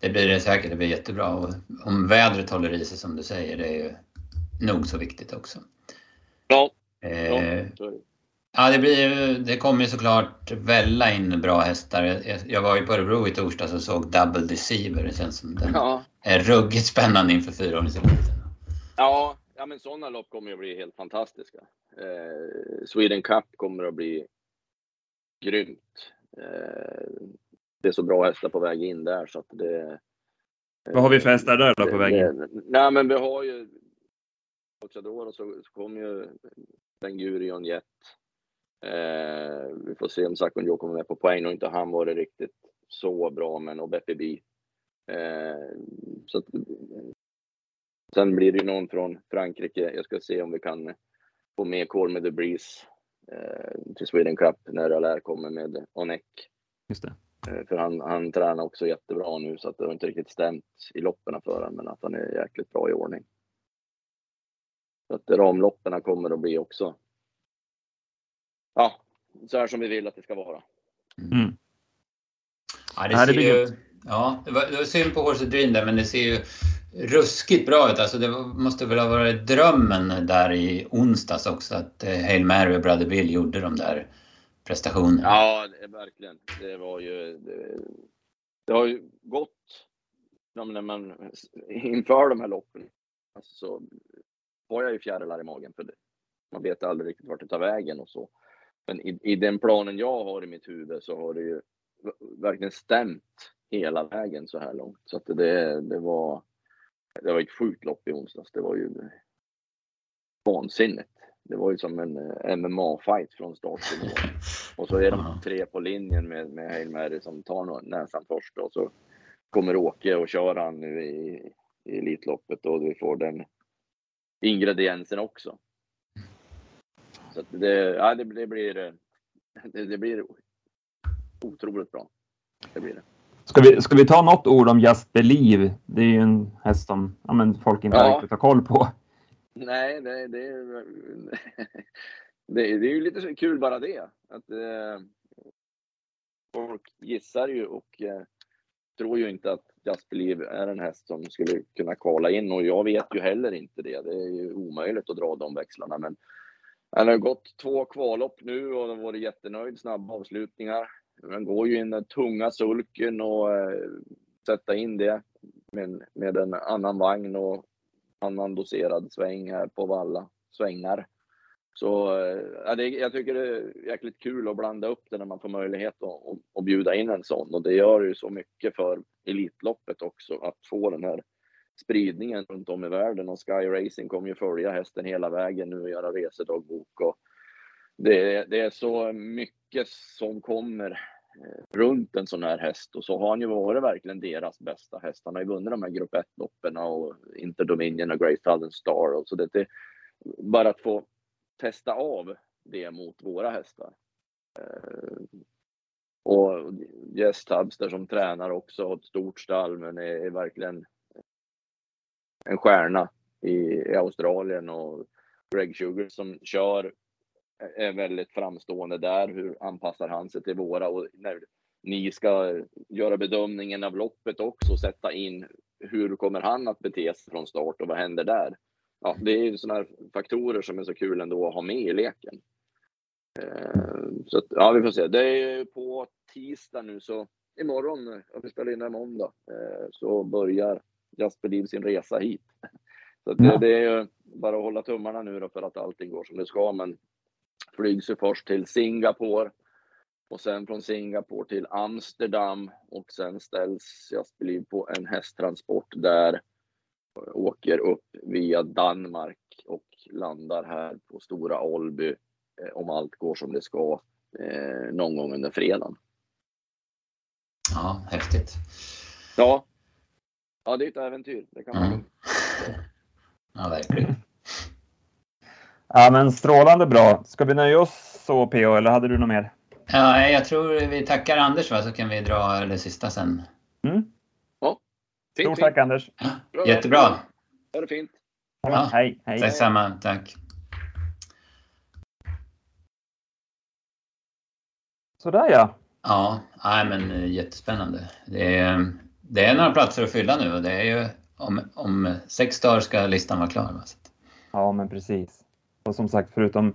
det blir det säkert. Det blir jättebra. Och om vädret håller i sig som du säger, det är ju nog så viktigt också.
Ja,
eh, ja det, blir, det kommer ju såklart välla in bra hästar. Jag, var ju på Örebro i torsdags och såg Double Deceiver. Det känns som den ja. är ruggigt spännande inför fyraåringseliten.
Ja, ja, men sådana lopp kommer att bli helt fantastiska. Eh, Sweden Cup kommer att bli grymt. Eh, det är så bra hästar på väg in där så att det...
Vad har vi för hästar där då på väg in?
Nej men vi har ju Ochador och så, så kommer ju Ben Gurion Jet. Eh, vi får se om Sakonjo kommer med på poäng och inte han varit riktigt så bra men och Beppe eh, så att, Sen blir det ju någon från Frankrike. Jag ska se om vi kan få med Call med the Breeze eh, till Sweden Cup när Allaire kommer med Onek.
Just det.
Eh, för han, han tränar också jättebra nu så att det har inte riktigt stämt i loppen för honom men att han är jäkligt bra i ordning. Så att ramloppen kommer att bli också ja, så här som vi vill att det ska vara.
Mm. Ja, det, ser ju, ja, det var, det var synd på Horse Dream där, men det ser ju ruskigt bra ut. Alltså det måste väl ha varit drömmen där i onsdags också att eh, Hail Mary och Brother Bill gjorde de där prestation.
Ja, verkligen. Det var ju... Det, det har ju gått när man inför de här loppen alltså, så var jag ju fjärilar i magen för det. Man vet aldrig riktigt vart det tar vägen och så. Men i, i den planen jag har i mitt huvud så har det ju verkligen stämt hela vägen så här långt. Så att det, det var det var ett sjukt lopp i onsdags. Det var ju vansinnigt. Det var ju som en eh, MMA-fight från start till mål. Och så är de tre på linjen med, med Hail Mary som tar näsan först och så kommer Åke och kör han nu i, i Elitloppet och vi får den ingrediensen också. Så det, ja, det, det, blir, det, det blir otroligt bra. Det blir det.
Ska vi, ska vi ta något ord om Just Believe? Det är ju en häst som ja, folk inte ja. riktigt har koll på.
Nej, det, det, det, det är ju lite kul bara det. Att, eh, folk gissar ju och eh, tror ju inte att Just Believe är en häst som skulle kunna kvala in och jag vet ju heller inte det. Det är ju omöjligt att dra de växlarna. Men han har gått två kvallopp nu och har varit jättenöjd. Snabba avslutningar. Han går ju in den tunga sulken och eh, sätta in det med, med en annan vagn och annan doserad sväng här på Valla. Svängar. Så eh, ja, det, jag tycker det är jäkligt kul att blanda upp det när man får möjlighet att, att, att bjuda in en sån. Och det gör ju så mycket för Elitloppet också att få den här spridningen runt om i världen. Och Sky Racing kommer ju följa hästen hela vägen nu och göra resedagbok. Och det, det är så mycket som kommer Eh, runt en sån här häst och så har han ju varit verkligen deras bästa häst. Han har ju vunnit de här grupp 1-loppen och Interdominion och Great Southern Star och så det, är bara att få testa av det mot våra hästar. Eh, och Jess Tabster som tränar också har ett stort stall men är, verkligen en stjärna i Australien och Greg Sugar som kör är väldigt framstående där. Hur anpassar han sig till våra? Och när ni ska göra bedömningen av loppet också, sätta in hur kommer han att bete sig från start och vad händer där? Ja, det är sådana här faktorer som är så kul ändå att ha med i leken. Eh, så att, ja, vi får se. Det är på tisdag nu så imorgon, om vi spelar in det måndag, eh, så börjar Just Believe sin resa hit. Så det, det, är bara att hålla tummarna nu då för att allting går som det ska. Men flygs ju först till Singapore och sen från Singapore till Amsterdam och sen ställs Jasperliv på en hästtransport där åker upp via Danmark och landar här på Stora Ålby eh, om allt går som det ska eh, någon gång under fredagen.
Ja, häftigt.
Ja, ja det är ett äventyr. Det kan man
Mm. Ja, verkligen.
Ja, men strålande bra. Ska vi nöja oss så PO, eller hade du något mer?
Ja, jag tror vi tackar Anders va, så kan vi dra det sista sen.
Mm.
Fint,
Stort
fint.
tack Anders.
Bra.
Jättebra.
Ha det fint.
Ja.
Hej, hej.
Detsamma, tack.
Sådär ja.
Ja, nej, men eh, jättespännande. Det är, det är några platser att fylla nu och det är ju om, om sex dagar ska listan vara klar. Va?
Ja, men precis. Och som sagt, förutom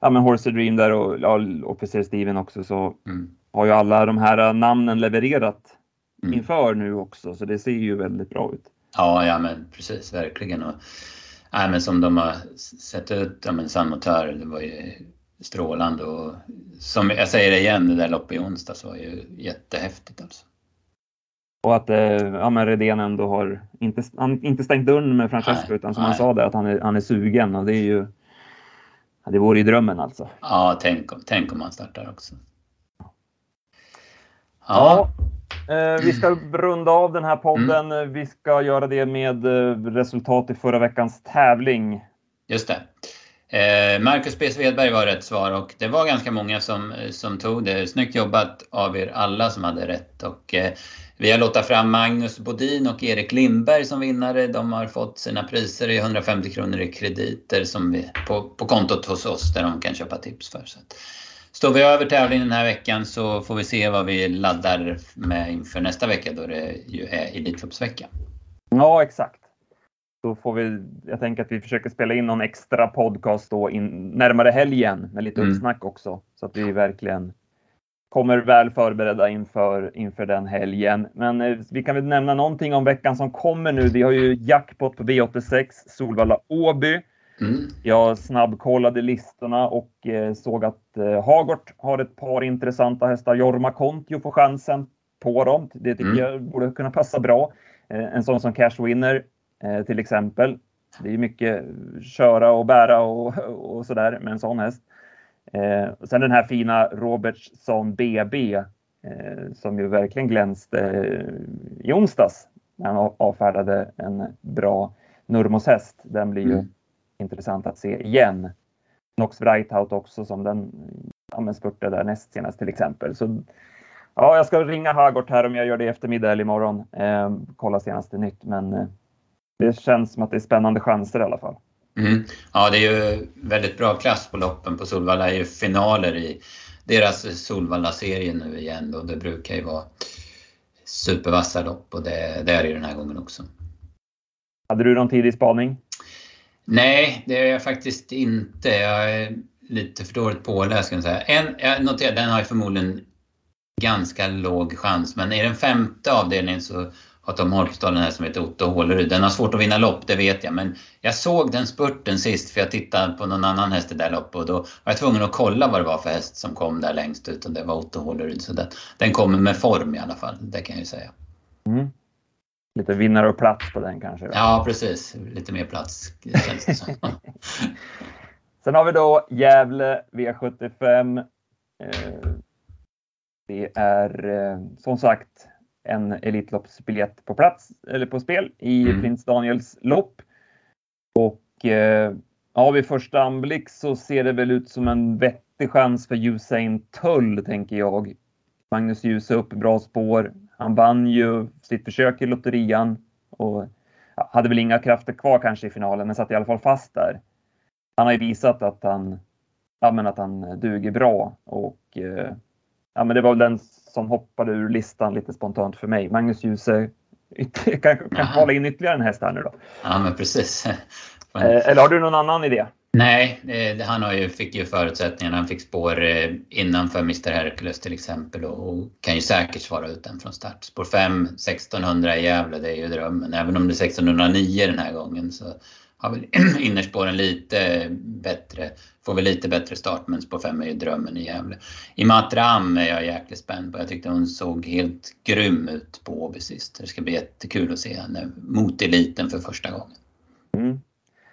ja, men Horse Dream där och ja, officer Steven också så
Mm.
har ju alla de här namnen levererat
Mm.
inför nu också, så det ser ju väldigt bra ut.
Ja, ja men precis, verkligen. Och, nej, men som de har sett ut, ja, men San Motör, det var ju strålande och som jag säger det igen, det där loppet i onsdags var ju jättehäftigt alltså.
Och att eh, ja, men Redén ändå har inte, han, inte stängt dörren med Francesco
Nej,
utan som
nej.
han sa där att han är, han är sugen och det är ju ja, det vore ju drömmen alltså.
Ja, tänk, tänk om han startar också. Ja,
Eh, vi ska runda av den här podden.
Mm.
Vi ska göra det med eh, resultat i förra veckans tävling.
just det. Eh, Marcus B. Svedberg var rätt svar och det var ganska många som, som tog det. Snyggt jobbat av er alla som hade rätt. Och, vi har låtit fram Magnus Bodin och Erik Lindberg som vinnare. De har fått sina priser i 150 kronor i krediter som vi, på, på kontot hos oss där de kan köpa tips för. Så att, står vi över tävlingen den här veckan så får vi se vad vi laddar med inför nästa vecka då det ju är Elitloppsvecka.
Ja, exakt. Då får vi, jag tänker att vi försöker spela in någon extra podcast då in, närmare helgen med lite
Mm.
uppsnack också. Så att vi verkligen kommer väl förberedda inför, inför den helgen. Men eh, vi kan väl nämna någonting om veckan som kommer nu. Vi har ju jackpot på V86 Solvalla Åby.
Mm.
Jag snabbkollade listorna och eh, såg att eh, Hagort har ett par intressanta hästar. Jorma Kontio får chansen på dem. Det tycker
Mm.
jag borde kunna passa bra. Eh, en sån som Cash Winner eh, till exempel. Det är mycket köra och bära och, och sådär med en sån häst. Eh, och sen den här fina Robertsson BB eh, som ju verkligen glänste eh, i onsdags när han avfärdade en bra Nurmos häst. Den blir ju
Mm.
intressant att se igen. Nox Breithout också som den ja, spurtade där näst senast till exempel. Så, ja, jag ska ringa Hagort här om jag gör det i eftermiddag eller imorgon. Eh, kolla senaste nytt, men eh, det känns som att det är spännande chanser i alla fall.
Mm. Ja, det är ju väldigt bra klass på loppen på Solvalla. Det är ju finaler i deras Solvalla-serie nu igen då. Det brukar ju vara supervassa lopp och det, det är det den här gången också.
Hade du någon tidig spaning?
Nej, det är jag faktiskt inte. Jag är lite för dåligt påläst kan jag säga. En, jag noterar, den har ju förmodligen ganska låg chans, men i den femte avdelningen så har Tom Holkestad den här som heter Otto Hålerud. Den har svårt att vinna lopp, det vet jag, men jag såg den spurten sist för jag tittade på någon annan häst i det där loppet och då var jag tvungen att kolla vad det var för häst som kom där längst ut och det var Otto Hålerud. Så den, den kommer med form i alla fall, det kan jag ju säga.
Mm. Lite vinnare och plats på den kanske? Då.
Ja, precis. Lite mer plats känns det som.
Sen har vi då Gävle V75. Eh, Det är eh, som sagt en Elitloppsbiljett på plats eller på spel i
Mm.
Prins Daniels lopp. Och eh, ja, vid första anblick så ser det väl ut som en vettig chans för Usain Tull, tänker jag. Magnus Djuse upp, bra spår. Han vann ju sitt försök i lotterian och hade väl inga krafter kvar kanske i finalen, men satt i alla fall fast där han har ju visat att han, ja, men att han duger bra och eh, ja, men det var väl den som hoppade ur listan lite spontant för mig. Magnus Djuse kan, kan kvala in ytterligare en häst här nu då.
Ja, men precis.
Eh, eller har du någon annan idé?
Nej, eh, han har ju, fick ju förutsättningarna. Han fick spår eh, innanför Mr Hercules till exempel och, och kan ju säkert svara ut den från start. Spår 5, 1600 i Gävle, det är ju drömmen. Även om det är 1609 den här gången så har väl innerspåren lite bättre, får väl lite bättre start men spår 5 är ju drömmen i Gävle. I Matram är jag jäkligt spänd på. Jag tyckte hon såg helt grym ut på Åby sist. Det ska bli jättekul att se henne mot eliten för första gången.
Mm.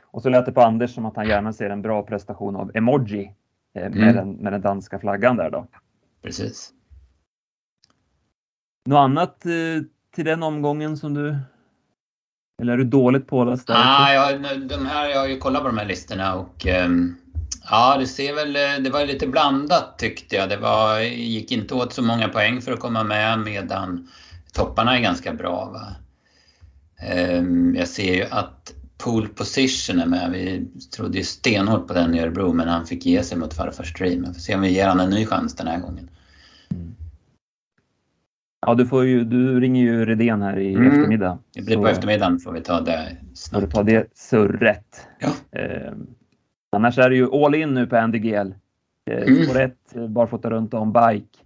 Och så lät det på Anders som att han gärna ser en bra prestation av Emoji eh, med, mm. den, med den danska flaggan där då.
Precis.
Något annat eh, till den omgången som du eller är du dåligt påläst?
Ah, ja, de här, jag har ju kollat på de här listorna och um, ja, det ser väl, eh, det var lite blandat tyckte jag. Det var, gick inte åt så många poäng för att komma med medan topparna är ganska bra. Va? Um, jag ser ju att Pool Position är med. Vi trodde ju stenhårt på den i Örebro men han fick ge sig mot farfar Stream. Vi får se om vi ger honom en ny chans den här gången.
Ja, du, får ju, du ringer ju Redén här i mm. eftermiddag.
Det blir så, på eftermiddagen får vi ta det
snabbt. Får du ta det surret. Ja. Eh, annars är det ju all in nu på NDGL. Eh, mm. Spår 1, eh, barfota runt om, bike,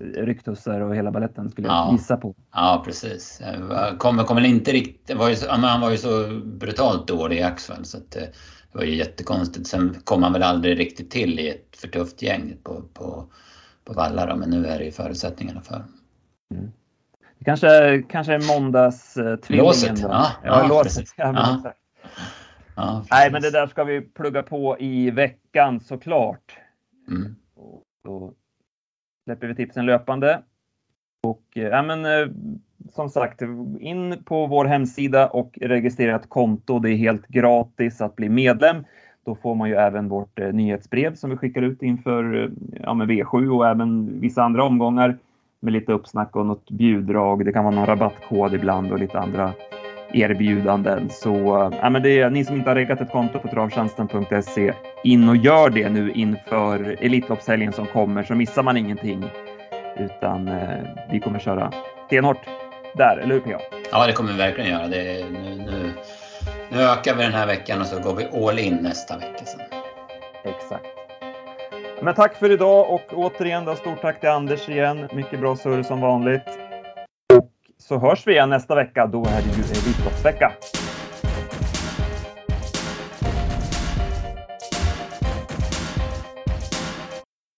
ryktussar och hela balletten skulle ja. jag gissa på.
Ja, precis. Kommer, kommer inte riktigt, var ju, han var ju så brutalt dålig i Axel så att, eh, det var ju jättekonstigt. Sen kom han väl aldrig riktigt till i ett för tufft gäng på, på, på Valla då, men nu är det ju förutsättningarna för Mm.
Kanske, kanske är måndagstvillingen.
Låset,
då. ja. Ja, ja låset. Ja, ja. Nej, men det där ska vi plugga på i veckan såklart. Mm. då släpper vi tipsen löpande. Och eh, ja, men, eh, som sagt, in på vår hemsida och registrera ett konto. Det är helt gratis att bli medlem. Då får man ju även vårt eh, nyhetsbrev som vi skickar ut inför ja, med V7 och även vissa andra omgångar med lite uppsnack och något bjuddrag. Det kan vara någon rabattkod ibland och lite andra erbjudanden. Så äh, men det är, ni som inte har reggat ett konto på travtjänsten.se, in och gör det nu inför Elitloppshelgen som kommer så missar man ingenting. Utan äh, vi kommer köra stenhårt där, eller hur PA?
Ja, det kommer vi verkligen göra. Det, nu, nu, nu ökar vi den här veckan och så går vi all in nästa vecka. Sen.
Exakt. Men tack för idag och återigen då, stort tack till Anders igen. Mycket bra surr som vanligt. Och så hörs vi igen nästa vecka. Då är det ju Elitloppsvecka.